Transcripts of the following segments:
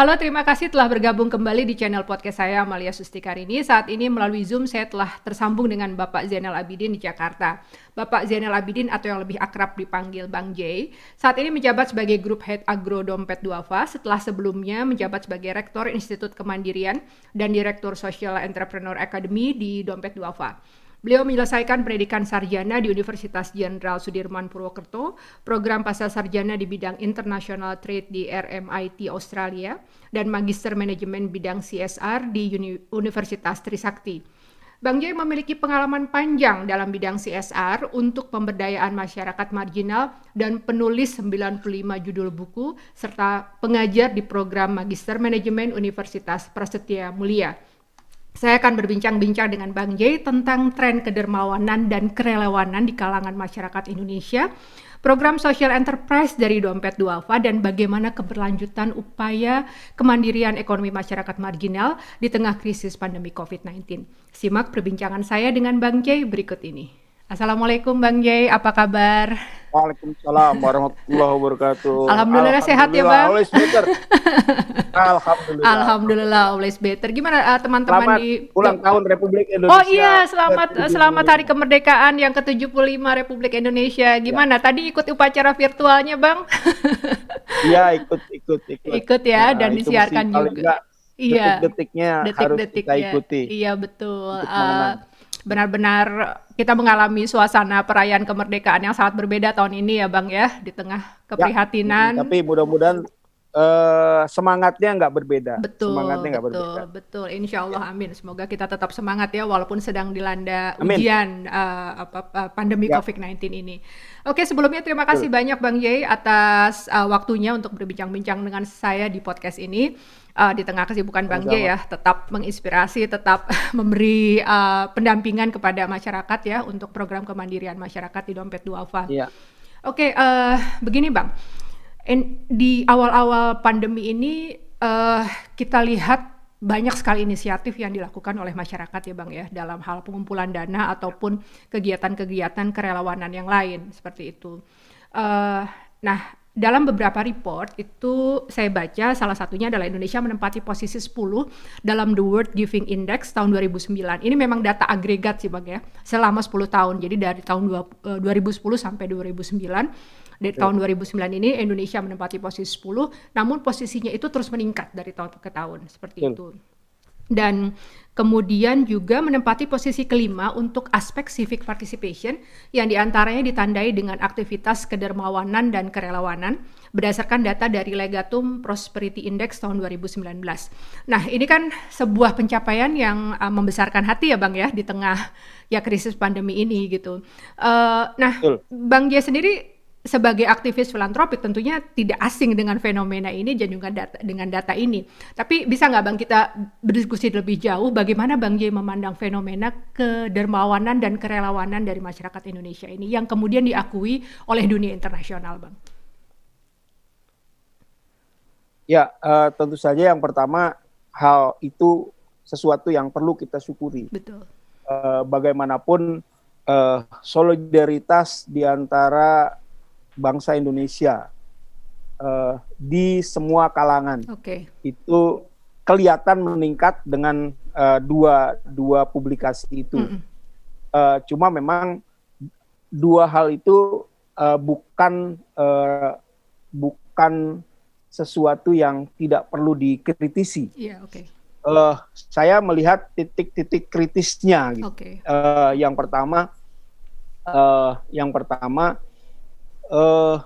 Halo, terima kasih telah bergabung kembali di channel podcast saya Amalia Sustikarini. Saat ini melalui Zoom saya telah tersambung dengan Bapak Zainal Abidin di Jakarta. Bapak Zainal Abidin atau yang lebih akrab dipanggil Bang J, saat ini menjabat sebagai Group Head Agro Dompet Duafa setelah sebelumnya menjabat sebagai Rektor Institut Kemandirian dan Direktur Social Entrepreneur Academy di Dompet Duafa. Beliau menyelesaikan pendidikan sarjana di Universitas Jenderal Sudirman Purwokerto, program pasca sarjana di bidang International Trade di RMIT Australia, dan magister manajemen bidang CSR di Uni Universitas Trisakti. Bang Jai memiliki pengalaman panjang dalam bidang CSR untuk pemberdayaan masyarakat marginal dan penulis 95 judul buku serta pengajar di program Magister Manajemen Universitas Prasetya Mulia. Saya akan berbincang-bincang dengan Bang J tentang tren kedermawanan dan kerelawanan di kalangan masyarakat Indonesia, program social enterprise dari Dompet Duafa dan bagaimana keberlanjutan upaya kemandirian ekonomi masyarakat marginal di tengah krisis pandemi COVID-19. Simak perbincangan saya dengan Bang J berikut ini. Assalamualaikum Bang Jay, apa kabar? Waalaikumsalam warahmatullahi wabarakatuh. Alhamdulillah, Alhamdulillah sehat ya Bang. Always better. Alhamdulillah. Alhamdulillah always better. Gimana uh, teman-teman di ulang tahun Republik Indonesia. Oh iya, selamat selamat hari kemerdekaan yang ke-75 Republik Indonesia. Gimana? Ya. Tadi ikut upacara virtualnya, Bang? Iya, ikut ikut ikut. Ikut ya nah, dan disiarkan juga. Iya. Detik-detiknya detik harus kita ikuti. Iya, betul. Uh, benar-benar kita mengalami suasana perayaan kemerdekaan yang sangat berbeda tahun ini ya Bang ya di tengah ya, keprihatinan. Ya, tapi mudah-mudahan uh, semangatnya nggak berbeda. Betul. Semangatnya nggak berbeda. Betul. Insya Allah ya. amin. Semoga kita tetap semangat ya walaupun sedang dilanda amin. ujian uh, apa, uh, pandemi ya. COVID-19 ini. Oke sebelumnya terima kasih Betul. banyak Bang Jay atas uh, waktunya untuk berbincang-bincang dengan saya di podcast ini uh, di tengah kesibukan Bang J ya tetap menginspirasi, tetap memberi uh, pendampingan kepada masyarakat ya untuk program kemandirian masyarakat di Dompet Duafa. Iya. Oke, okay, uh, begini Bang, In, di awal-awal pandemi ini uh, kita lihat banyak sekali inisiatif yang dilakukan oleh masyarakat ya Bang ya dalam hal pengumpulan dana ataupun kegiatan-kegiatan kerelawanan yang lain seperti itu. Uh, nah dalam beberapa report itu saya baca salah satunya adalah Indonesia menempati posisi 10 dalam The World Giving Index tahun 2009. Ini memang data agregat sih Bang ya, selama 10 tahun. Jadi dari tahun 2010 eh, sampai 2009 dari tahun 2009 ini Indonesia menempati posisi 10, namun posisinya itu terus meningkat dari tahun ke tahun seperti itu. Dan kemudian juga menempati posisi kelima untuk aspek civic participation yang di antaranya ditandai dengan aktivitas kedermawanan dan kerelawanan berdasarkan data dari Legatum Prosperity Index tahun 2019. Nah ini kan sebuah pencapaian yang uh, membesarkan hati ya Bang ya di tengah ya krisis pandemi ini gitu. Uh, nah Bang Jia sendiri sebagai aktivis filantropik tentunya tidak asing dengan fenomena ini dan juga data, dengan data ini. Tapi bisa nggak Bang kita berdiskusi lebih jauh bagaimana Bang J memandang fenomena kedermawanan dan kerelawanan dari masyarakat Indonesia ini yang kemudian diakui oleh dunia internasional Bang? Ya, uh, tentu saja yang pertama hal itu sesuatu yang perlu kita syukuri. Betul. Uh, bagaimanapun uh, solidaritas di antara bangsa Indonesia uh, di semua kalangan. Okay. Itu kelihatan meningkat dengan uh, dua dua publikasi itu. Mm -hmm. uh, cuma memang dua hal itu uh, bukan uh, bukan sesuatu yang tidak perlu dikritisi. Yeah, okay. uh, saya melihat titik-titik kritisnya. Gitu. Okay. Uh, yang pertama, uh, yang pertama uh,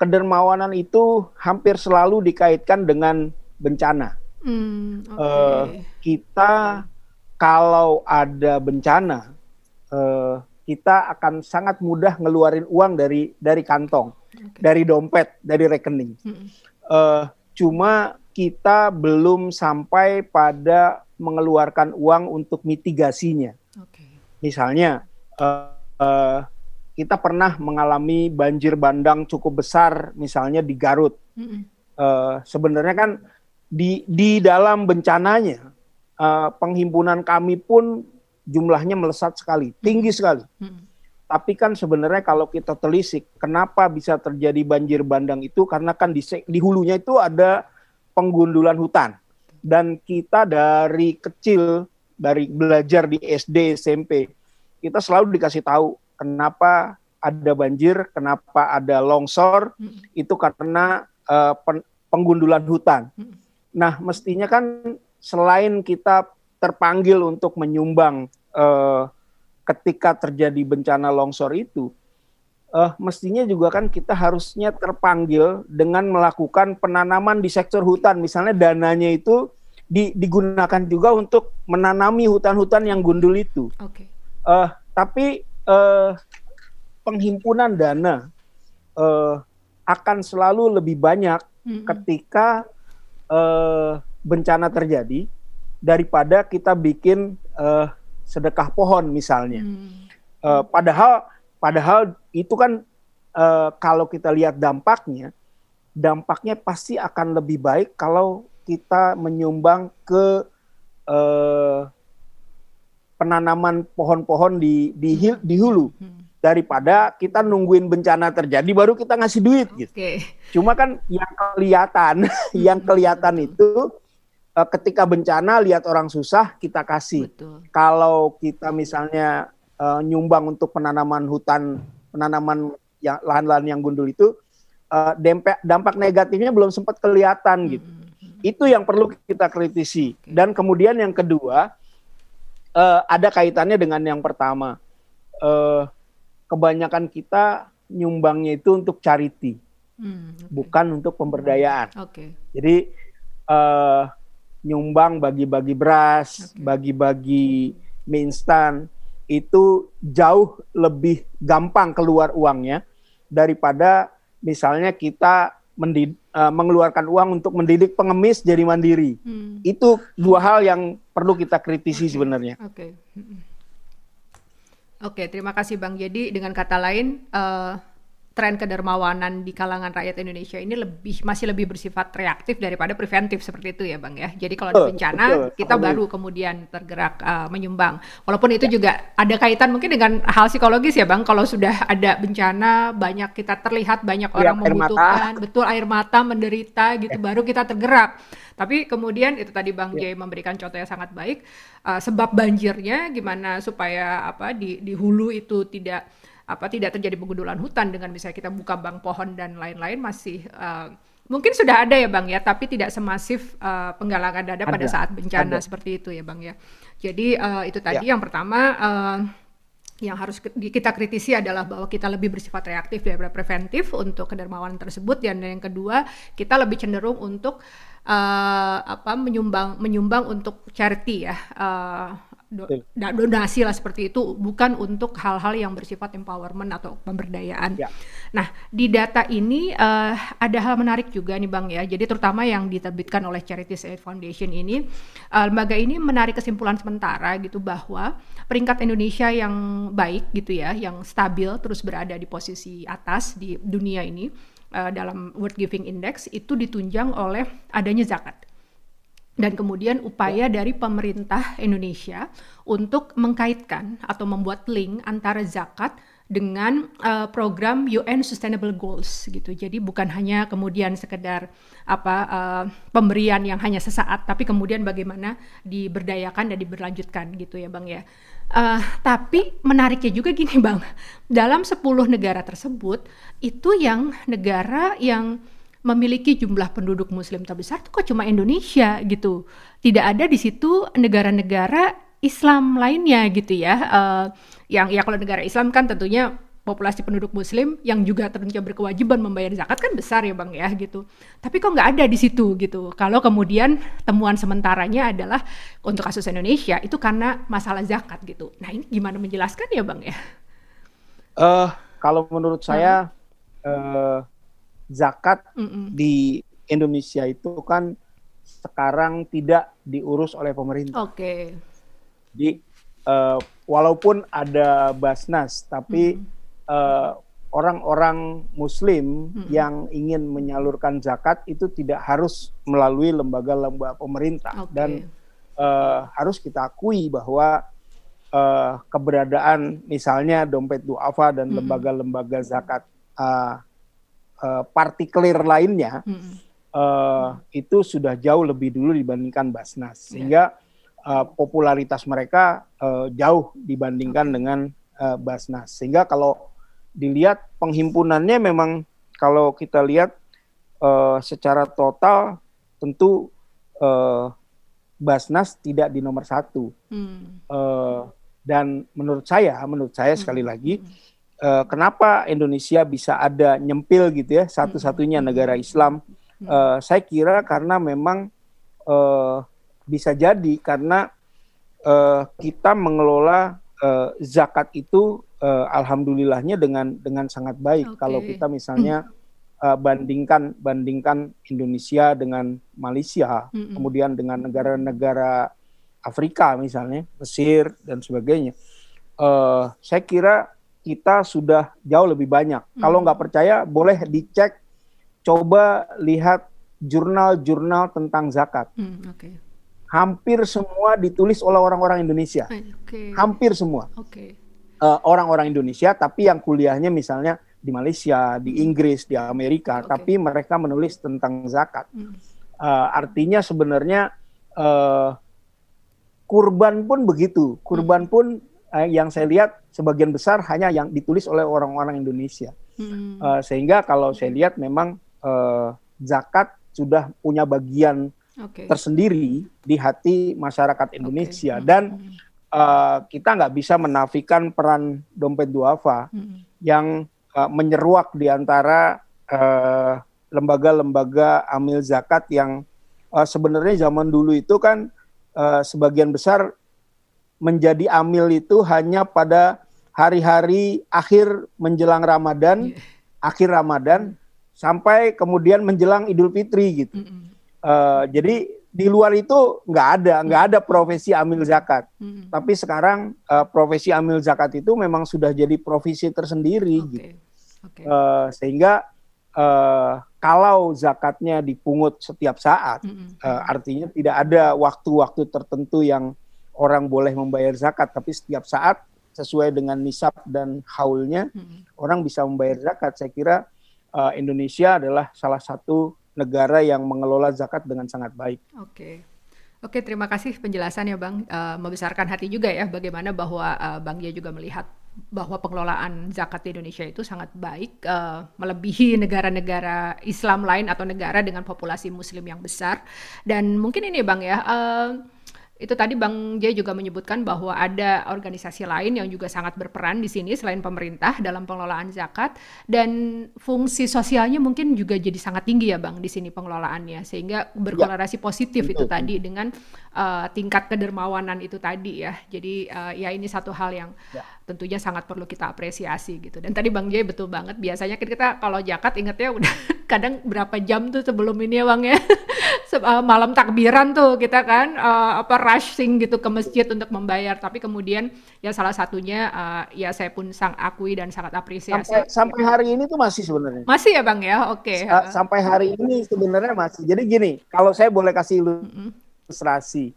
kedermawanan itu hampir selalu dikaitkan dengan bencana. Hmm, okay. uh, kita kalau ada bencana, uh, kita akan sangat mudah ngeluarin uang dari dari kantong, okay. dari dompet, dari rekening. Hmm. Uh, cuma kita belum sampai pada mengeluarkan uang untuk mitigasinya. Okay. Misalnya, uh, uh, kita pernah mengalami banjir bandang cukup besar, misalnya di Garut. Mm -hmm. uh, Sebenarnya kan di di dalam bencananya uh, penghimpunan kami pun jumlahnya melesat sekali, tinggi sekali. Mm -hmm. Tapi kan sebenarnya kalau kita telisik, kenapa bisa terjadi banjir bandang itu? Karena kan di, di hulunya itu ada penggundulan hutan dan kita dari kecil dari belajar di SD SMP kita selalu dikasih tahu kenapa ada banjir, kenapa ada longsor, hmm. itu karena uh, penggundulan hutan. Hmm. Nah, mestinya kan selain kita terpanggil untuk menyumbang uh, ketika terjadi bencana longsor itu, uh, mestinya juga kan kita harusnya terpanggil dengan melakukan penanaman di sektor hutan. Misalnya dananya itu di, digunakan juga untuk menanami hutan-hutan yang gundul itu. Okay. Uh, tapi uh, penghimpunan dana uh, akan selalu lebih banyak mm-hmm. ketika uh, bencana terjadi daripada kita bikin uh, sedekah pohon misalnya. Mm. Uh, padahal padahal itu kan uh, kalau kita lihat dampaknya, dampaknya pasti akan lebih baik kalau kita menyumbang ke uh, penanaman pohon-pohon di di, hil, di hulu hmm. daripada kita nungguin bencana terjadi baru kita ngasih duit gitu. Okay. Cuma kan yang kelihatan yang kelihatan itu uh, ketika bencana lihat orang susah kita kasih. Betul. Kalau kita misalnya uh, nyumbang untuk penanaman hutan, penanaman yang lahan-lahan yang gundul itu uh, dampak dampak negatifnya belum sempat kelihatan hmm. gitu. Itu yang perlu kita kritisi. Okay. Dan kemudian yang kedua uh, ada kaitannya dengan yang pertama. Uh, kebanyakan kita nyumbangnya itu untuk charity, hmm, okay. bukan untuk pemberdayaan. Okay. Jadi uh, nyumbang bagi-bagi beras, bagi-bagi okay. mie instan itu jauh lebih gampang keluar uangnya daripada misalnya kita mendid, uh, mengeluarkan uang untuk mendidik pengemis jadi mandiri. Hmm. Itu dua hal yang perlu kita kritisi okay. sebenarnya. Oke. Okay. Oke, okay, terima kasih Bang. Jadi dengan kata lain, uh, tren kedermawanan di kalangan rakyat Indonesia ini lebih masih lebih bersifat reaktif daripada preventif seperti itu ya bang ya. Jadi kalau ada bencana betul, kita baru kemudian tergerak uh, menyumbang. Walaupun itu ya. juga ada kaitan mungkin dengan hal psikologis ya bang. Kalau sudah ada bencana banyak kita terlihat banyak ya, orang membutuhkan, mata. betul air mata menderita gitu, ya. baru kita tergerak. Tapi kemudian itu tadi Bang ya. Jay memberikan contoh yang sangat baik. Uh, sebab banjirnya gimana supaya apa di di hulu itu tidak apa tidak terjadi penggundulan hutan dengan misalnya kita buka bank pohon dan lain-lain masih uh, mungkin sudah ada ya bang ya tapi tidak semasif uh, penggalangan dana ada, pada saat bencana ada. seperti itu ya bang ya jadi uh, itu tadi ya. yang pertama uh, yang harus kita kritisi adalah bahwa kita lebih bersifat reaktif daripada preventif untuk kedermawanan tersebut dan yang kedua kita lebih cenderung untuk uh, apa menyumbang menyumbang untuk charity ya uh, do, donasi lah seperti itu bukan untuk hal-hal yang bersifat empowerment atau pemberdayaan. Ya. Nah di data ini uh, ada hal menarik juga nih bang ya. Jadi terutama yang diterbitkan oleh Charities Aid Foundation ini, uh, lembaga ini menarik kesimpulan sementara gitu bahwa peringkat Indonesia yang baik gitu ya, yang stabil terus berada di posisi atas di dunia ini uh, dalam World Giving Index itu ditunjang oleh adanya zakat dan kemudian upaya dari pemerintah Indonesia untuk mengkaitkan atau membuat link antara zakat dengan uh, program UN Sustainable Goals gitu. Jadi bukan hanya kemudian sekedar apa uh, pemberian yang hanya sesaat, tapi kemudian bagaimana diberdayakan dan diberlanjutkan gitu ya Bang ya. Uh, tapi menariknya juga gini Bang, dalam 10 negara tersebut itu yang negara yang memiliki jumlah penduduk muslim terbesar itu kok cuma Indonesia gitu. Tidak ada di situ negara-negara Islam lainnya gitu ya. Uh, yang ya kalau negara Islam kan tentunya populasi penduduk muslim yang juga tentunya berkewajiban membayar zakat kan besar ya Bang ya gitu. Tapi kok nggak ada di situ gitu. Kalau kemudian temuan sementaranya adalah untuk kasus Indonesia itu karena masalah zakat gitu. Nah, ini gimana menjelaskan ya Bang ya? Uh, kalau menurut saya uh, zakat mm -mm. di Indonesia itu kan sekarang tidak diurus oleh pemerintah. Oke. Okay. Jadi uh, walaupun ada Basnas, tapi mm. orang-orang Muslim mm. yang ingin menyalurkan zakat itu tidak harus melalui lembaga-lembaga pemerintah okay. dan uh, harus kita akui bahwa uh, keberadaan misalnya dompet duafa dan lembaga-lembaga zakat uh, uh, partikelir lainnya hmm. uh, itu sudah jauh lebih dulu dibandingkan Basnas ya. sehingga uh, popularitas mereka uh, jauh dibandingkan okay. dengan uh, Basnas sehingga kalau dilihat penghimpunannya memang kalau kita lihat uh, secara total tentu uh, Basnas tidak di nomor satu hmm. uh, dan menurut saya menurut saya hmm. sekali lagi uh, kenapa Indonesia bisa ada nyempil gitu ya satu-satunya hmm. negara Islam uh, saya kira karena memang uh, bisa jadi karena uh, kita mengelola uh, zakat itu uh, alhamdulillahnya dengan dengan sangat baik okay. kalau kita misalnya uh, bandingkan bandingkan Indonesia dengan Malaysia, mm -hmm. kemudian dengan negara-negara Afrika misalnya, Mesir dan sebagainya. Uh, saya kira kita sudah jauh lebih banyak. Mm -hmm. Kalau nggak percaya, boleh dicek, coba lihat jurnal-jurnal tentang zakat. Mm, okay. Hampir semua ditulis oleh orang-orang Indonesia. Okay. Hampir semua. Okay. Uh, orang-orang Indonesia, tapi yang kuliahnya misalnya di Malaysia, di Inggris, di Amerika, okay. tapi mereka menulis tentang zakat. Hmm. Uh, artinya sebenarnya uh, kurban pun begitu. Kurban hmm. pun uh, yang saya lihat sebagian besar hanya yang ditulis oleh orang-orang Indonesia. Hmm. Uh, sehingga kalau saya lihat memang uh, zakat sudah punya bagian okay. tersendiri di hati masyarakat Indonesia okay. dan uh, kita nggak bisa menafikan peran dompet duafa hmm. yang uh, menyeruak di antara lembaga lembaga-lembaga amil zakat yang uh, sebenarnya zaman dulu itu kan uh, sebagian besar menjadi amil itu hanya pada hari-hari akhir menjelang Ramadan, yeah. akhir Ramadan sampai kemudian menjelang Idul Fitri gitu. Mm -hmm. uh, jadi di luar itu nggak ada, nggak ada profesi amil zakat. Mm -hmm. Tapi sekarang uh, profesi amil zakat itu memang sudah jadi profesi tersendiri okay. gitu. Okay. Uh, sehingga uh, kalau zakatnya dipungut setiap saat, mm -hmm. uh, artinya tidak ada waktu-waktu tertentu yang orang boleh membayar zakat, tapi setiap saat sesuai dengan nisab dan haulnya mm -hmm. orang bisa membayar zakat. Saya kira uh, Indonesia adalah salah satu negara yang mengelola zakat dengan sangat baik. Oke. Okay. Oke, terima kasih penjelasan ya Bang. Uh, membesarkan hati juga ya bagaimana bahwa uh, Bang Dia juga melihat bahwa pengelolaan zakat di Indonesia itu sangat baik, uh, melebihi negara-negara Islam lain atau negara dengan populasi Muslim yang besar. Dan mungkin ini Bang ya. Uh, itu tadi Bang Jay juga menyebutkan bahwa ada organisasi lain yang juga sangat berperan di sini selain pemerintah dalam pengelolaan zakat dan fungsi sosialnya mungkin juga jadi sangat tinggi ya Bang di sini pengelolaannya sehingga berkorelasi ya. positif itu tadi dengan uh, tingkat kedermawanan itu tadi ya. Jadi uh, ya ini satu hal yang ya. Tentunya sangat perlu kita apresiasi gitu. Dan tadi Bang Jay betul banget biasanya kita kalau zakat ingetnya udah kadang berapa jam tuh sebelum ini ya Bang ya. uh, malam takbiran tuh kita kan uh, apa rushing gitu ke masjid untuk membayar. Tapi kemudian ya salah satunya uh, ya saya pun sang akui dan sangat apresiasi. Sampai, sampai hari ini tuh masih sebenarnya. Masih ya bang ya? Oke okay. uh, sampai hari ini sebenarnya masih. Jadi gini kalau saya boleh kasih ilustrasi.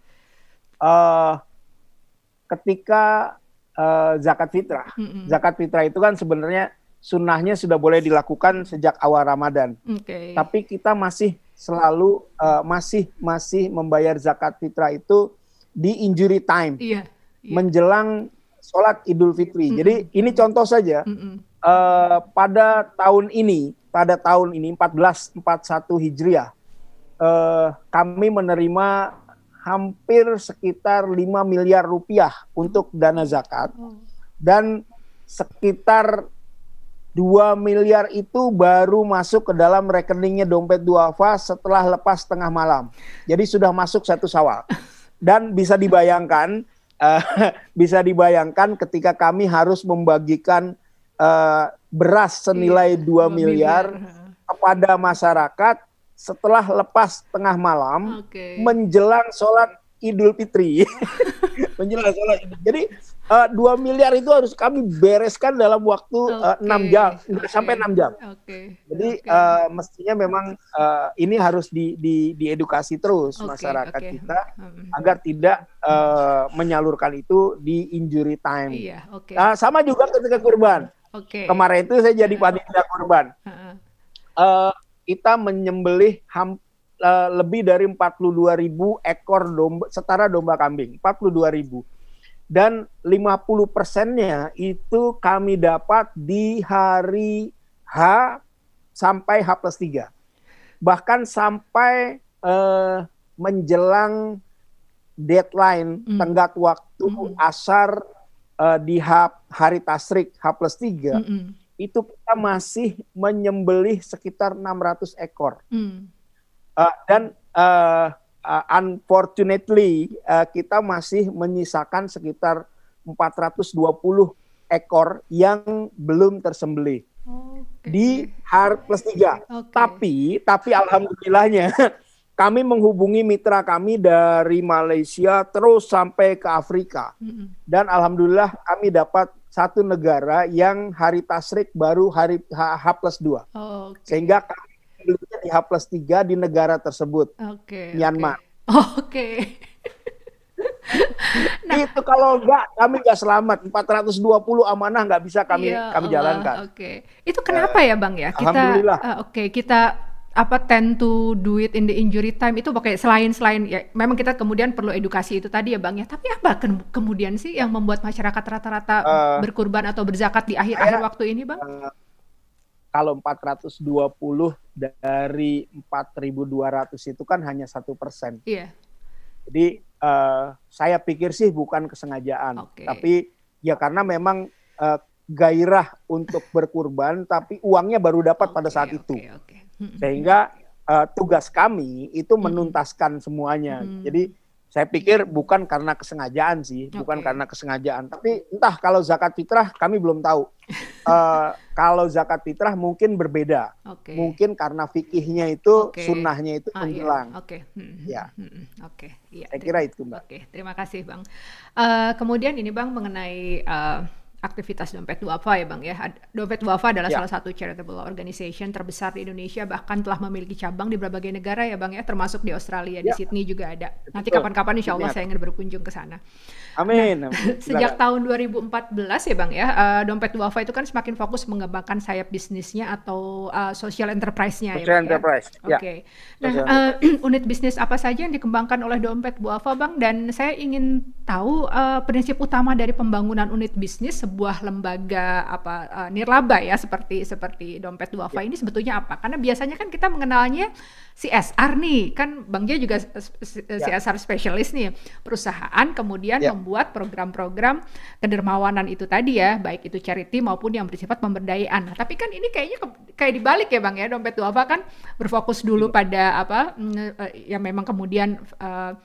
Uh, ketika uh, zakat fitrah mm -hmm. zakat fitrah itu kan sebenarnya sunnahnya sudah boleh dilakukan sejak awal Ramadan. Okay. Tapi kita masih selalu uh, masih masih membayar zakat fitrah itu di injury time iya, iya. menjelang sholat Idul Fitri. Mm -hmm. Jadi ini contoh saja mm -hmm. uh, pada tahun ini pada tahun ini 1441 Hijriah uh, kami menerima hampir sekitar 5 miliar rupiah untuk dana zakat oh. dan sekitar 2 miliar itu baru masuk ke dalam rekeningnya dompet duafa setelah lepas tengah malam. Jadi sudah masuk satu sawal dan bisa dibayangkan uh, bisa dibayangkan ketika kami harus membagikan uh, beras senilai iya, 2 miliar, kepada masyarakat setelah lepas tengah malam okay. menjelang sholat Idul Fitri menjelang sholat Jadi uh, dua miliar itu harus kami bereskan dalam waktu enam okay. uh, jam okay. sampai enam jam. Okay. Jadi okay. Uh, mestinya memang uh, ini harus di, di, diedukasi terus okay. masyarakat okay. kita hmm. agar tidak uh, menyalurkan itu di injury time. Iya, okay. uh, sama juga ketika kurban. Okay. Kemarin itu saya jadi panitia kurban. Uh, kita menyembelih hampir uh, lebih dari 42 ribu ekor domba setara domba kambing 42 ribu dan 50 persennya itu kami dapat di hari H sampai H plus 3 bahkan sampai uh, menjelang deadline mm. tenggat waktu mm. asar uh, di H, hari tasrik H plus 3 mm -mm. Itu kita masih menyembelih sekitar 600 ekor mm. uh, dan uh, uh, unfortunately uh, kita masih menyisakan sekitar 420 ekor yang belum tersembelih okay. di H plus 3 okay. tapi tapi alhamdulillahnya kami menghubungi mitra kami dari Malaysia terus sampai ke Afrika. Mm-hmm. Dan alhamdulillah kami dapat satu negara yang hari tasrik baru hari H, H plus 2. Oh, okay. Sehingga kami di H plus 3 di negara tersebut. Okay, Myanmar. Oke. Okay. okay. nah, itu kalau enggak kami enggak selamat 420 amanah enggak bisa kami ya kami jalankan. Oke. Okay. Itu kenapa uh, ya Bang ya? Kita uh, oke okay, kita apa tend to do it in the injury time itu pakai selain selain ya memang kita kemudian perlu edukasi itu tadi ya bang ya tapi apa ke kemudian sih yang membuat masyarakat rata-rata uh, berkurban atau berzakat di akhir-akhir waktu ini bang? Uh, kalau 420 dari 4.200 itu kan hanya satu persen. Iya. Jadi uh, saya pikir sih bukan kesengajaan, okay. tapi ya karena memang uh, gairah untuk berkurban, tapi uangnya baru dapat okay, pada saat okay, itu. Okay. Sehingga uh, tugas kami itu menuntaskan semuanya. Hmm. Jadi saya pikir bukan karena kesengajaan sih, okay. bukan karena kesengajaan. Tapi entah kalau zakat fitrah kami belum tahu. uh, kalau zakat fitrah mungkin berbeda. Okay. Mungkin karena fikihnya itu okay. sunnahnya itu ah, hilang. Iya. Oke. Okay. Hmm, ya. Hmm. Oke. Okay. Ya, saya kira itu mbak. Oke. Okay. Terima kasih bang. Uh, kemudian ini bang mengenai uh, aktivitas Dompet Duafa ya Bang ya. Dompet Duafa adalah ya. salah satu charitable organization terbesar di Indonesia bahkan telah memiliki cabang di berbagai negara ya Bang ya termasuk di Australia, ya. di Sydney juga ada. Nanti kapan-kapan insya Allah saya ingin berkunjung ke sana. Amin. Nah, sejak tahun 2014 ya Bang ya, uh, Dompet Duafa itu kan semakin fokus mengembangkan sayap bisnisnya atau uh, social enterprise-nya ya Social ya, enterprise. Ya? Oke. Okay. Ya. Nah, uh, unit bisnis apa saja yang dikembangkan oleh Dompet Duafa Bang dan saya ingin tahu uh, prinsip utama dari pembangunan unit bisnis sebuah lembaga apa uh, nirlaba ya seperti seperti dompet duafa ya. ini sebetulnya apa? Karena biasanya kan kita mengenalnya CSR nih, kan Bang Gia juga ya. CSR specialist nih, perusahaan kemudian ya. membuat program-program kedermawanan itu tadi ya, baik itu charity maupun yang bersifat pemberdayaan. Nah, tapi kan ini kayaknya kayak dibalik ya Bang ya, dompet duafa kan berfokus dulu ya. pada apa mm, yang memang kemudian uh,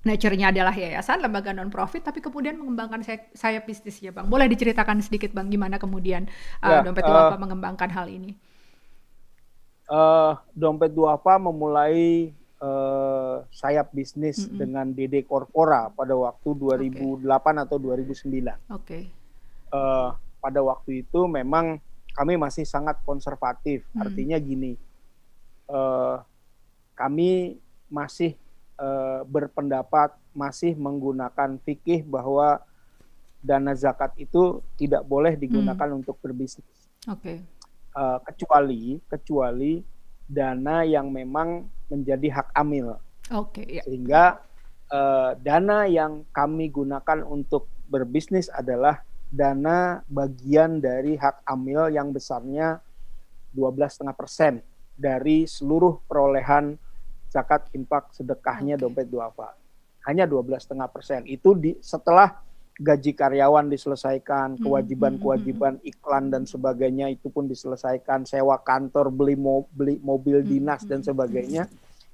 nature-nya adalah yayasan, lembaga non-profit, tapi kemudian mengembangkan saya, saya bisnisnya, Bang. Boleh diceritakan sedikit, Bang, gimana kemudian uh, ya, Dompet Duafa uh, mengembangkan hal ini? Uh, Dompet Duafa memulai uh, sayap bisnis mm -hmm. dengan DD Corpora pada waktu 2008 okay. atau 2009. Oke. Okay. Uh, pada waktu itu memang kami masih sangat konservatif. Mm. Artinya gini, uh, kami masih uh, berpendapat masih menggunakan fikih bahwa dana zakat itu tidak boleh digunakan hmm. untuk berbisnis. Oke. Okay. Uh, kecuali kecuali dana yang memang menjadi hak amil. Oke. Okay, ya. Sehingga uh, dana yang kami gunakan untuk berbisnis adalah dana bagian dari hak amil yang besarnya 12,5 persen dari seluruh perolehan zakat infak sedekahnya okay. dompet duafa. Hanya 12,5 persen. Itu di setelah gaji karyawan diselesaikan hmm, kewajiban-kewajiban hmm, hmm, iklan dan sebagainya itu pun diselesaikan sewa kantor beli mo beli mobil dinas dan sebagainya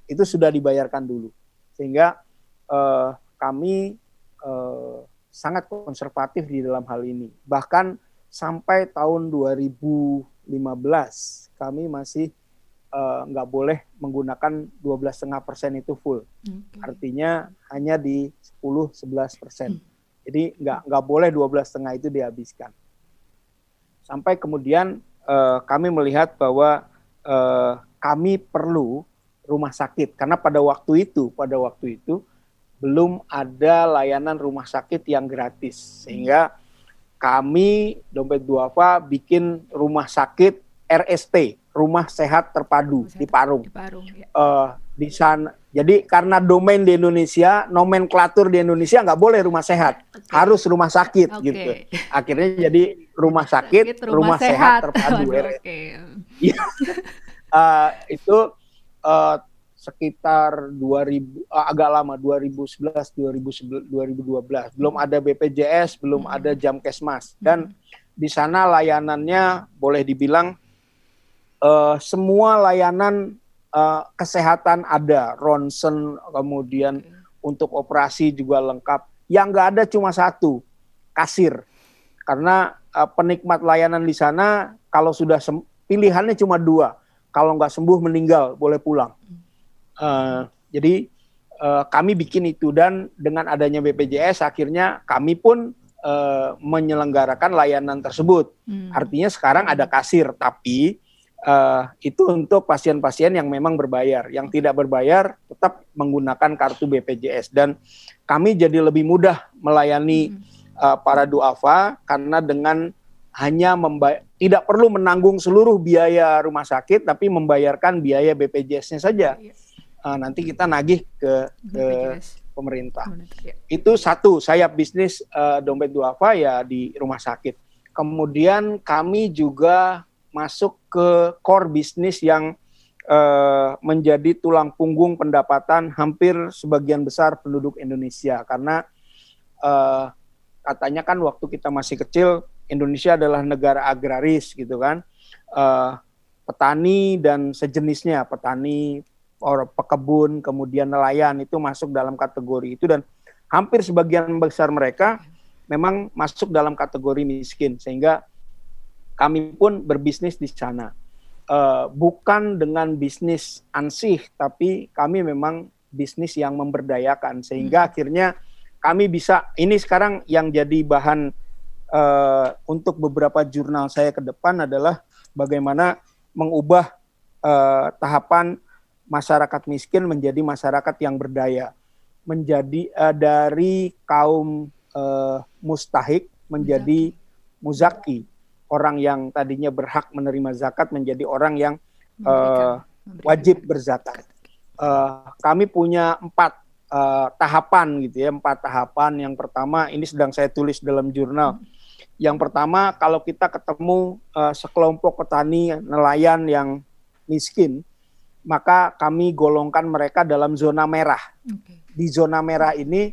itu sudah dibayarkan dulu. Sehingga uh, kami uh, sangat konservatif di dalam hal ini. Bahkan sampai tahun 2015 kami masih Eh, nggak uh, boleh menggunakan 12,5 persen itu full. Okay. Artinya hanya di 10-11 persen. Hmm. Jadi nggak nggak boleh 12,5 itu dihabiskan. Sampai kemudian uh, kami melihat bahwa uh, kami perlu rumah sakit karena pada waktu itu pada waktu itu belum ada layanan rumah sakit yang gratis sehingga kami dompet duafa bikin rumah sakit RST rumah sehat terpadu Rumah sehat di Parung. Di Parung. Ya. Uh, di sana. Jadi karena domain di Indonesia, nomenklatur di Indonesia nggak boleh rumah sehat, okay. harus rumah sakit okay. gitu. Akhirnya jadi rumah sakit, sakit rumah, rumah sehat, sehat terpadu. Oke. Okay. uh, itu uh, sekitar 2000 uh, agak lama 2011 2012 belum hmm. ada BPJS belum hmm. ada Jamkesmas dan hmm. di sana layanannya boleh dibilang uh, semua layanan uh, kesehatan ada, ronsen, kemudian hmm. untuk operasi juga lengkap. Yang nggak ada cuma satu, kasir. Karena uh, penikmat layanan di sana kalau sudah pilihannya cuma dua, kalau nggak sembuh meninggal boleh pulang. Uh, jadi uh, kami bikin itu dan dengan adanya BPJS akhirnya kami pun uh, menyelenggarakan layanan tersebut. Hmm. Artinya sekarang ada kasir, tapi uh, itu untuk pasien-pasien yang memang berbayar. Yang tidak berbayar tetap menggunakan kartu BPJS dan kami jadi lebih mudah melayani uh, para duafa karena dengan hanya tidak perlu menanggung seluruh biaya rumah sakit tapi membayarkan biaya BPJS-nya saja. Uh, nanti kita nagih ke, ke pemerintah. Ya. Itu satu sayap bisnis uh, dompet duafa ya di rumah sakit. Kemudian kami juga masuk ke core bisnis yang uh, menjadi tulang punggung pendapatan hampir sebagian besar penduduk Indonesia. Karena uh, katanya kan waktu kita masih kecil Indonesia adalah negara agraris gitu kan. Uh, petani dan sejenisnya petani orang pekebun kemudian nelayan itu masuk dalam kategori itu. Dan hampir sebagian besar mereka memang masuk dalam kategori miskin. Sehingga kami pun berbisnis di sana. Uh, bukan dengan bisnis ansih, tapi kami memang bisnis yang memberdayakan sehingga hmm. akhirnya kami bisa ini sekarang yang jadi bahan uh, untuk beberapa jurnal saya ke depan adalah bagaimana mengubah uh, tahapan masyarakat miskin menjadi masyarakat yang berdaya, menjadi uh, dari kaum uh, mustahik menjadi muzaki orang yang tadinya berhak menerima zakat menjadi orang yang uh, wajib berzakat. Uh, kami punya empat uh, tahapan gitu ya, empat tahapan. Yang pertama ini sedang saya tulis dalam jurnal. Yang pertama kalau kita ketemu uh, sekelompok petani nelayan yang miskin, maka kami golongkan mereka dalam zona merah. Okay. Di zona merah ini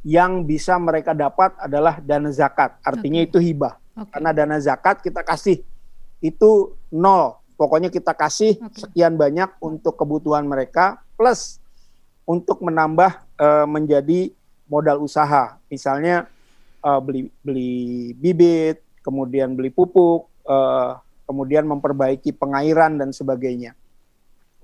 yang bisa mereka dapat adalah dana zakat, artinya okay. itu hibah. Okay. Karena dana zakat kita kasih itu nol. Pokoknya kita kasih okay. sekian banyak untuk kebutuhan mereka plus untuk menambah uh, menjadi modal usaha. Misalnya uh, beli beli bibit, kemudian beli pupuk, uh, kemudian memperbaiki pengairan dan sebagainya.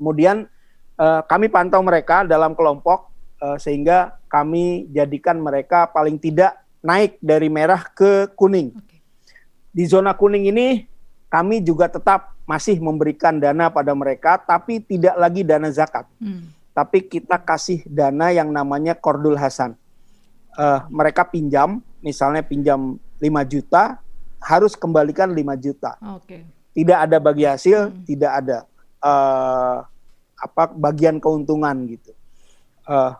Kemudian uh, kami pantau mereka dalam kelompok uh, sehingga kami jadikan mereka paling tidak naik dari merah ke kuning. Okay di zona kuning ini kami juga tetap masih memberikan dana pada mereka, tapi tidak lagi dana zakat. Hmm. Tapi kita kasih dana yang namanya Kordul Hasan. Uh, mereka pinjam, misalnya pinjam 5 juta, harus kembalikan 5 juta. Okay. Tidak ada bagi hasil, hmm. tidak ada uh, apa bagian keuntungan gitu. Uh,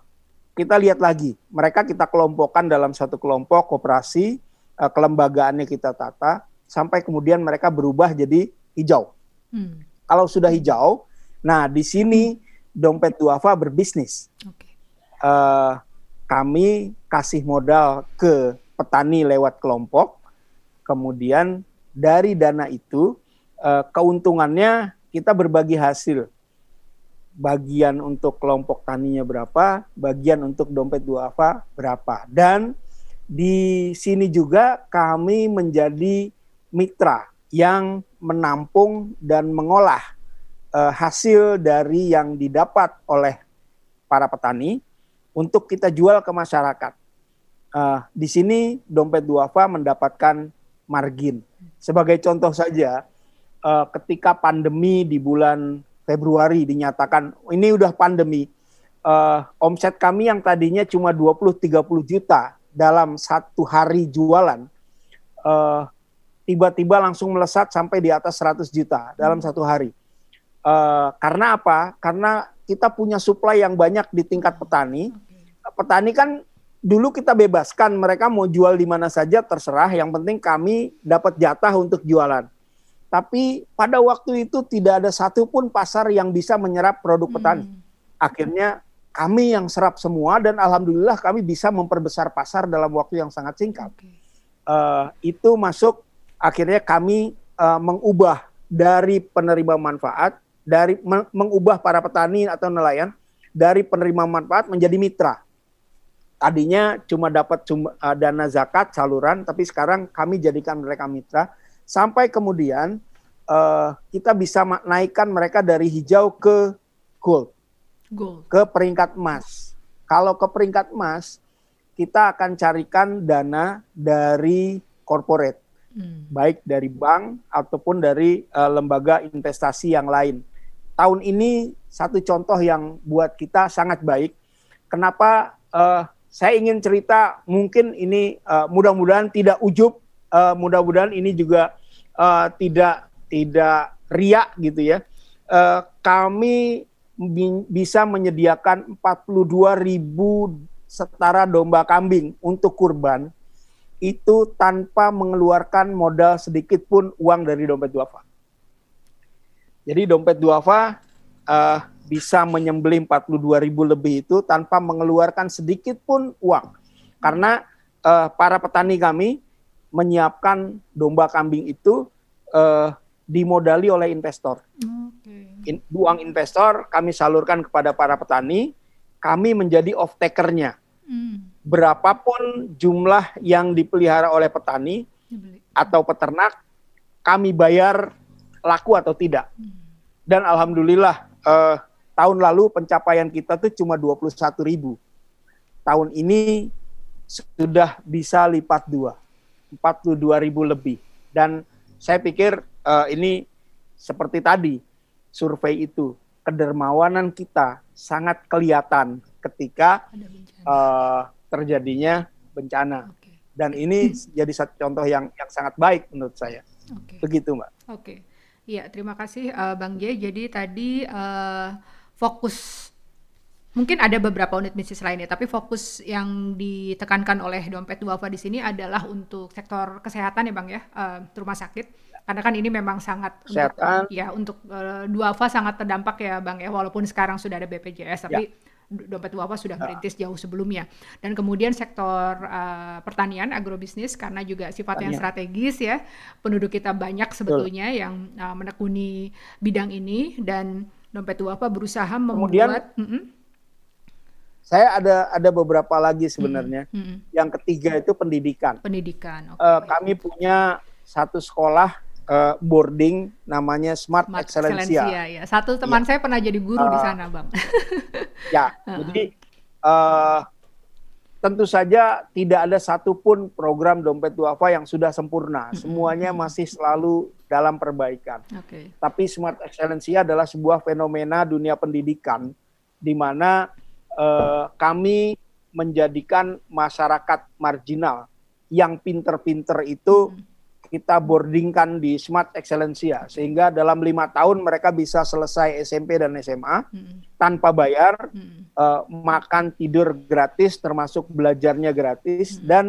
kita lihat lagi, mereka kita kelompokkan dalam satu kelompok koperasi, uh, kelembagaannya kita tata sampai kemudian mereka berubah jadi hijau. Hmm. Kalau sudah hijau, nah di sini dompet duafa berbisnis. Okay. Uh, eh, kami kasih modal ke petani lewat kelompok, kemudian dari dana itu uh, keuntungannya kita berbagi hasil. Bagian untuk kelompok taninya berapa, bagian untuk dompet duafa berapa. Dan di sini juga kami menjadi mitra yang menampung dan mengolah uh, hasil dari yang didapat oleh para petani untuk kita jual ke masyarakat. Uh, di sini dompet duafa mendapatkan margin. Sebagai contoh saja, uh, ketika pandemi di bulan Februari dinyatakan ini udah pandemi, uh, omset kami yang tadinya cuma 20-30 juta dalam satu hari jualan, uh, tiba-tiba langsung melesat sampai di atas 100 juta dalam satu hari. Uh, karena apa? Karena kita punya supply yang banyak di tingkat petani. Petani kan dulu kita bebaskan mereka mau jual di mana saja terserah. Yang penting kami dapat jatah untuk jualan. Tapi pada waktu itu tidak ada satupun pasar yang bisa menyerap produk petani. Hmm. Akhirnya kami yang serap semua dan alhamdulillah kami bisa memperbesar pasar dalam waktu yang sangat singkat. Okay. Uh, itu masuk akhirnya kami uh, mengubah dari penerima manfaat dari mengubah para petani atau nelayan dari penerima manfaat menjadi mitra. Tadinya cuma dapat cuma, uh, dana zakat saluran, tapi sekarang kami jadikan mereka mitra sampai kemudian uh, kita bisa naikkan mereka dari hijau ke gold, gold, ke peringkat emas. Kalau ke peringkat emas, kita akan carikan dana dari corporate, hmm. baik dari bank ataupun dari uh, lembaga investasi yang lain tahun ini satu contoh yang buat kita sangat baik. Kenapa uh, saya ingin cerita mungkin ini uh, mudah-mudahan tidak ujub, uh, mudah-mudahan ini juga uh, tidak tidak riak gitu ya. Uh, kami bisa menyediakan 42 ribu setara domba kambing untuk kurban itu tanpa mengeluarkan modal sedikit pun uang dari dompet duafa. Jadi dompet duafa uh, bisa menyembelih 42 ribu lebih itu tanpa mengeluarkan sedikit pun uang. Karena uh, para petani kami menyiapkan domba kambing itu uh, dimodali oleh investor. Okay. In, uang investor kami salurkan kepada para petani, kami menjadi off takernya. Hmm. Berapapun jumlah yang dipelihara oleh petani Dibeli. atau peternak, kami bayar laku atau tidak. Hmm. Dan alhamdulillah eh, tahun lalu pencapaian kita tuh cuma 21 ribu. Tahun ini sudah bisa lipat dua, 42 ribu lebih. Dan saya pikir eh, ini seperti tadi survei itu kedermawanan kita sangat kelihatan ketika uh, terjadinya bencana. Okay. Dan ini jadi satu contoh yang yang sangat baik menurut saya. Okay. Begitu, Mbak. Oke. Okay. Iya, terima kasih uh, Bang J. Jadi tadi uh, fokus mungkin ada beberapa unit bisnis lainnya, tapi fokus yang ditekankan oleh dompet duafa di sini adalah untuk sektor kesehatan ya Bang ya, uh, rumah sakit. Karena kan ini memang sangat kesehatan. untuk ya untuk uh, duafa sangat terdampak ya Bang ya, walaupun sekarang sudah ada BPJS, tapi ya dompet duafa sudah merintis jauh sebelumnya. Dan kemudian sektor uh, pertanian, agrobisnis karena juga sifatnya strategis ya. Penduduk kita banyak sebetulnya Betul. yang uh, menekuni bidang ini dan dompet duafa berusaha membuat kemudian, mm -mm. Saya ada ada beberapa lagi sebenarnya. Mm -hmm. Yang ketiga itu pendidikan. Pendidikan. Okay. Uh, kami punya satu sekolah uh, boarding namanya Smart, Smart Excellencia. ya. Satu teman ya. saya pernah jadi guru uh, di sana, Bang. ya, uh jadi uh, tentu saja tidak ada satupun program dompet duafa yang sudah sempurna. Semuanya masih selalu dalam perbaikan. Okay. Tapi Smart Excellencia adalah sebuah fenomena dunia pendidikan di mana uh, kami menjadikan masyarakat marginal yang pinter-pinter itu hmm kita boardingkan di Smart Excellencia sehingga dalam lima tahun mereka bisa selesai SMP dan SMA hmm. tanpa bayar hmm. uh, makan tidur gratis termasuk belajarnya gratis hmm. dan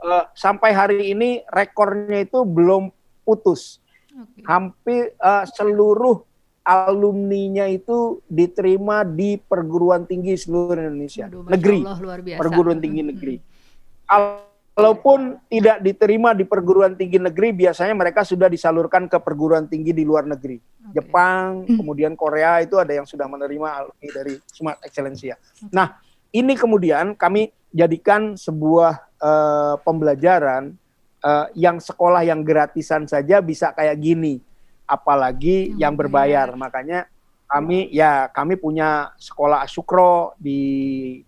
uh, sampai hari ini rekornya itu belum putus okay. hampir uh, seluruh alumninya itu diterima di perguruan tinggi seluruh Indonesia Aduh, negeri Allah, perguruan tinggi negeri hmm. Walaupun tidak diterima di perguruan tinggi negeri, biasanya mereka sudah disalurkan ke perguruan tinggi di luar negeri. Okay. Jepang, hmm. kemudian Korea itu ada yang sudah menerima alumni dari Smart Excellencia. Okay. Nah, ini kemudian kami jadikan sebuah uh, pembelajaran uh, yang sekolah yang gratisan saja bisa kayak gini, apalagi yang, yang berbayar. Makanya kami ya kami punya sekolah Asukro di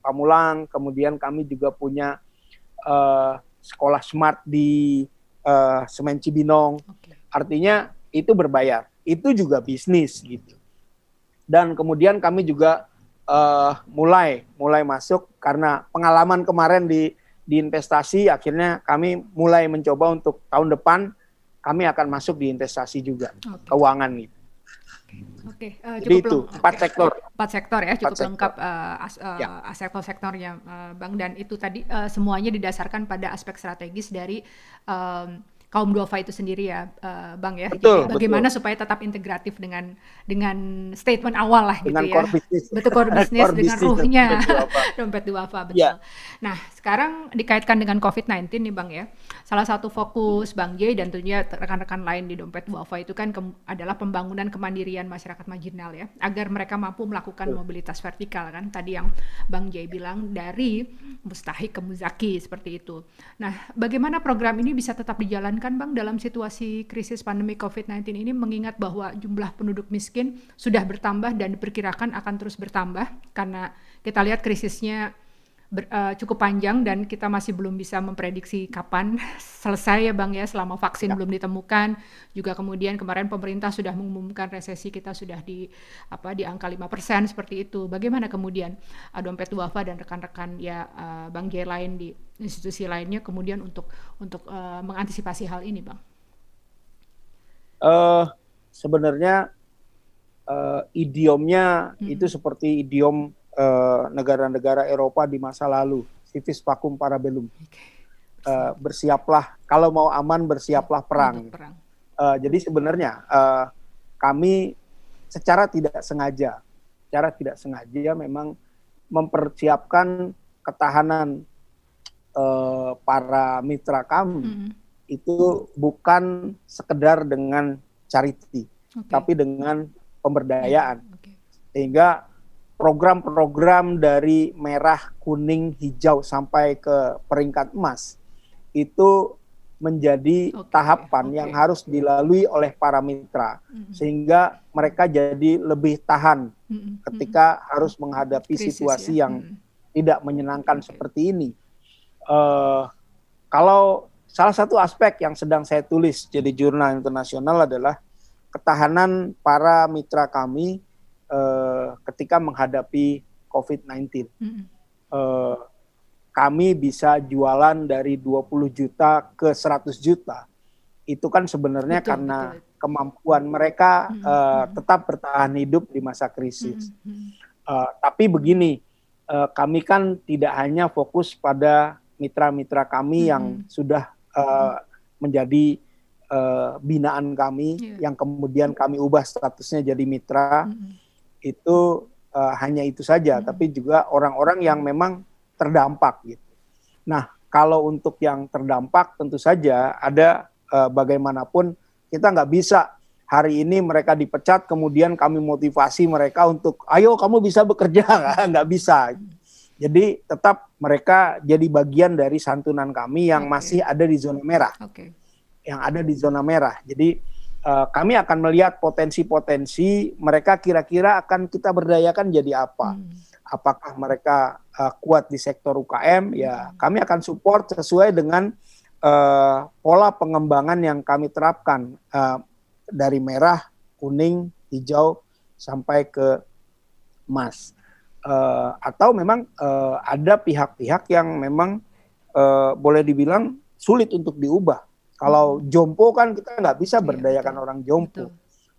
Pamulang, kemudian kami juga punya uh, sekolah smart di uh, Semen Cibinong. Okay. Artinya itu berbayar. Itu juga bisnis gitu. Dan kemudian kami juga uh, mulai mulai masuk karena pengalaman kemarin di di investasi akhirnya kami mulai mencoba untuk tahun depan kami akan masuk di investasi juga okay. keuangan gitu. Oke, uh, Jadi itu empat okay. sektor. Empat sektor ya, cukup lengkap uh, as, uh, ya. sektor-sektornya, uh, bang. Dan itu tadi uh, semuanya didasarkan pada aspek strategis dari um, kaum duafa itu sendiri ya, uh, Bang ya. Betul, Jadi bagaimana betul. supaya tetap integratif dengan dengan statement awal lah dengan gitu ya. Business. Betul core bisnis dengan ruhnya dompet duafa betul. Ya. Nah, sekarang dikaitkan dengan COVID-19 nih Bang ya. Salah satu fokus Bang J dan tentunya rekan-rekan lain di dompet duafa itu kan adalah pembangunan kemandirian masyarakat marginal ya, agar mereka mampu melakukan betul. mobilitas vertikal kan. Tadi yang Bang J bilang dari mustahik ke muzaki seperti itu. Nah, bagaimana program ini bisa tetap dijalankan kan Bang dalam situasi krisis pandemi COVID-19 ini mengingat bahwa jumlah penduduk miskin sudah bertambah dan diperkirakan akan terus bertambah karena kita lihat krisisnya ber, uh, cukup panjang dan kita masih belum bisa memprediksi kapan selesai ya Bang ya selama vaksin ya. belum ditemukan. Juga kemudian kemarin pemerintah sudah mengumumkan resesi kita sudah di apa di angka 5% seperti itu. Bagaimana kemudian uh, dompet duafa dan rekan-rekan ya uh, Bang J lain di institusi lainnya kemudian untuk untuk uh, mengantisipasi hal ini Bang? Uh, sebenarnya uh, idiomnya hmm. itu seperti idiom negara-negara uh, Eropa di masa lalu, civis pacum parabellum. Uh, bersiaplah kalau mau aman bersiaplah perang. perang. Uh, jadi sebenarnya uh, kami secara tidak sengaja, secara tidak sengaja memang mempersiapkan ketahanan uh, para mitra kami mm. itu bukan sekedar dengan charity, okay. tapi dengan pemberdayaan. Okay. Sehingga program-program dari merah, kuning, hijau sampai ke peringkat emas itu menjadi okay, tahapan okay. yang harus dilalui oleh para mitra mm-hmm. sehingga mereka jadi lebih tahan mm-hmm. ketika mm-hmm. harus menghadapi Krisis, situasi ya? yang mm-hmm. tidak menyenangkan okay. seperti ini. Uh, kalau salah satu aspek yang sedang saya tulis jadi jurnal internasional adalah ketahanan para mitra kami uh, ketika menghadapi COVID-19. Mm-hmm. Uh, kami bisa jualan dari 20 juta ke 100 juta. Itu kan sebenarnya betul, karena betul. kemampuan mereka mm-hmm. uh, tetap bertahan hidup di masa krisis. Mm-hmm. Uh, tapi begini, uh, kami kan tidak hanya fokus pada mitra-mitra kami mm-hmm. yang sudah uh, menjadi uh, binaan kami, yeah. yang kemudian kami ubah statusnya jadi mitra. Mm-hmm itu uh, hanya itu saja, hmm. tapi juga orang-orang yang memang terdampak gitu. Nah, kalau untuk yang terdampak tentu saja ada uh, bagaimanapun kita nggak bisa hari ini mereka dipecat kemudian kami motivasi mereka untuk ayo kamu bisa bekerja nggak bisa. Jadi tetap mereka jadi bagian dari santunan kami yang okay. masih ada di zona merah. Okay. Yang ada di zona merah. Jadi uh, kami akan melihat potensi-potensi mereka kira-kira akan kita berdayakan jadi apa. Hmm. Apakah mereka uh, kuat di sektor UKM? Ya, hmm. kami akan support sesuai dengan uh, pola pengembangan yang kami terapkan uh, dari merah, kuning, hijau sampai ke emas. Uh, atau memang uh, ada pihak-pihak yang memang uh, boleh dibilang sulit untuk diubah kalau hmm. jompo kan kita nggak bisa iya, berdayakan iya, orang jompo, betul.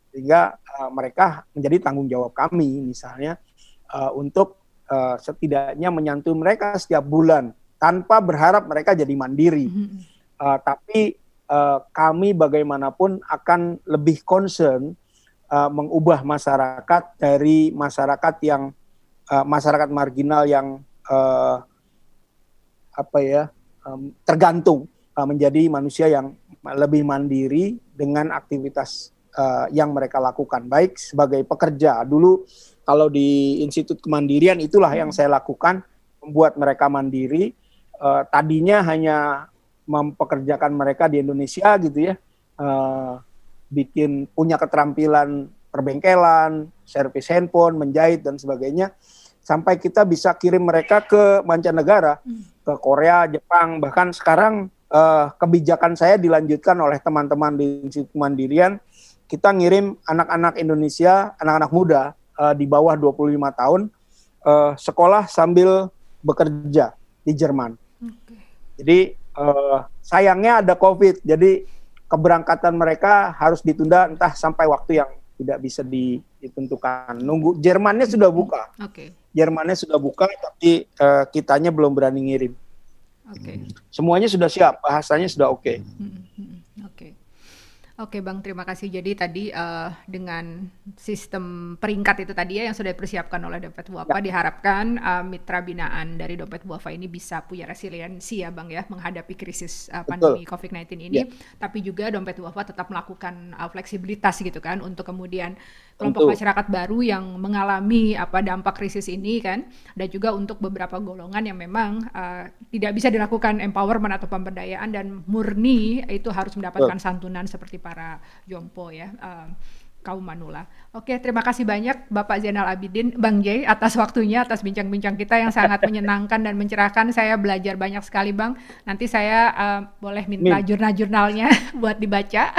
sehingga uh, mereka menjadi tanggung jawab kami misalnya uh, untuk uh, setidaknya menyantuni mereka setiap bulan tanpa berharap mereka jadi mandiri. Hmm. Uh, tapi uh, kami bagaimanapun akan lebih concern uh, mengubah masyarakat dari masyarakat yang uh, masyarakat marginal yang uh, apa ya um, tergantung uh, menjadi manusia yang lebih mandiri dengan aktivitas uh, yang mereka lakukan. Baik sebagai pekerja. Dulu kalau di Institut Kemandirian itulah yang saya lakukan membuat mereka mandiri. Uh, tadinya hanya mempekerjakan mereka di Indonesia gitu ya. Uh, bikin punya keterampilan perbengkelan servis handphone menjahit dan sebagainya sampai kita bisa kirim mereka ke mancanegara hmm. ke Korea Jepang bahkan sekarang uh, kebijakan saya dilanjutkan oleh teman-teman di Institut Mandirian. Kita ngirim anak-anak Indonesia, anak-anak muda uh, di bawah 25 tahun uh, sekolah sambil bekerja di Jerman. Okay. Jadi uh, sayangnya ada COVID, jadi keberangkatan mereka harus ditunda entah sampai waktu yang tidak bisa ditentukan. Nunggu Jermannya sudah buka. Okay. Jermannya sudah buka, tapi uh, kitanya belum berani ngirim. Okay. Semuanya sudah siap, bahasanya sudah oke. Okay. Hmm, hmm, hmm. Okay. Oke Bang, terima kasih. Jadi tadi uh, dengan sistem peringkat itu tadi ya yang sudah dipersiapkan oleh Dompet Buafa, ya. diharapkan uh, mitra binaan dari Dompet Buafa ini bisa punya resiliensi ya Bang ya menghadapi krisis uh, pandemi COVID-19 ini. Ya. Tapi juga Dompet Buafa tetap melakukan uh, fleksibilitas gitu kan untuk kemudian kelompok Tentu. masyarakat baru yang mengalami apa dampak krisis ini kan, dan juga untuk beberapa golongan yang memang uh, tidak bisa dilakukan empowerment atau pemberdayaan dan murni itu harus mendapatkan Betul. santunan seperti para jompo ya. Uh, kaum manula. Oke, terima kasih banyak Bapak Zainal Abidin, Bang Jay atas waktunya, atas bincang-bincang kita yang sangat menyenangkan dan mencerahkan. Saya belajar banyak sekali, Bang. Nanti saya uh, boleh minta jurnal-jurnalnya buat dibaca.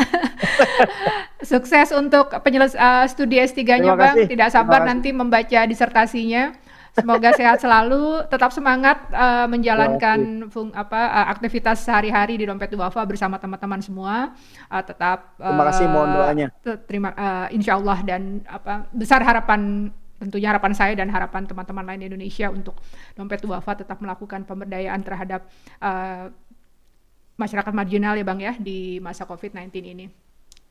Sukses untuk penyeles uh, studi S3-nya, Bang. Tidak sabar nanti membaca disertasinya. Semoga sehat selalu, tetap semangat uh, menjalankan fung, apa uh, aktivitas sehari-hari di Dompet Duafa bersama teman-teman semua. Uh, tetap uh, terima kasih mohon doanya. Terima uh, insya Allah dan apa besar harapan tentunya harapan saya dan harapan teman-teman lain di Indonesia untuk Dompet Duafa tetap melakukan pemberdayaan terhadap uh, masyarakat marginal ya Bang ya di masa COVID-19 ini.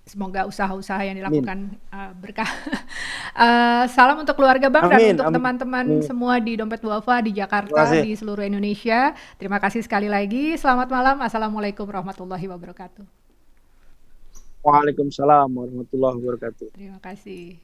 Semoga usaha-usaha yang dilakukan uh, berkah. uh, salam untuk keluarga Bang amin, dan untuk teman-teman semua di Dompet Duafa di Jakarta, di seluruh Indonesia. Terima kasih sekali lagi. Selamat malam. Assalamualaikum warahmatullahi wabarakatuh. Waalaikumsalam warahmatullahi wabarakatuh. Terima kasih.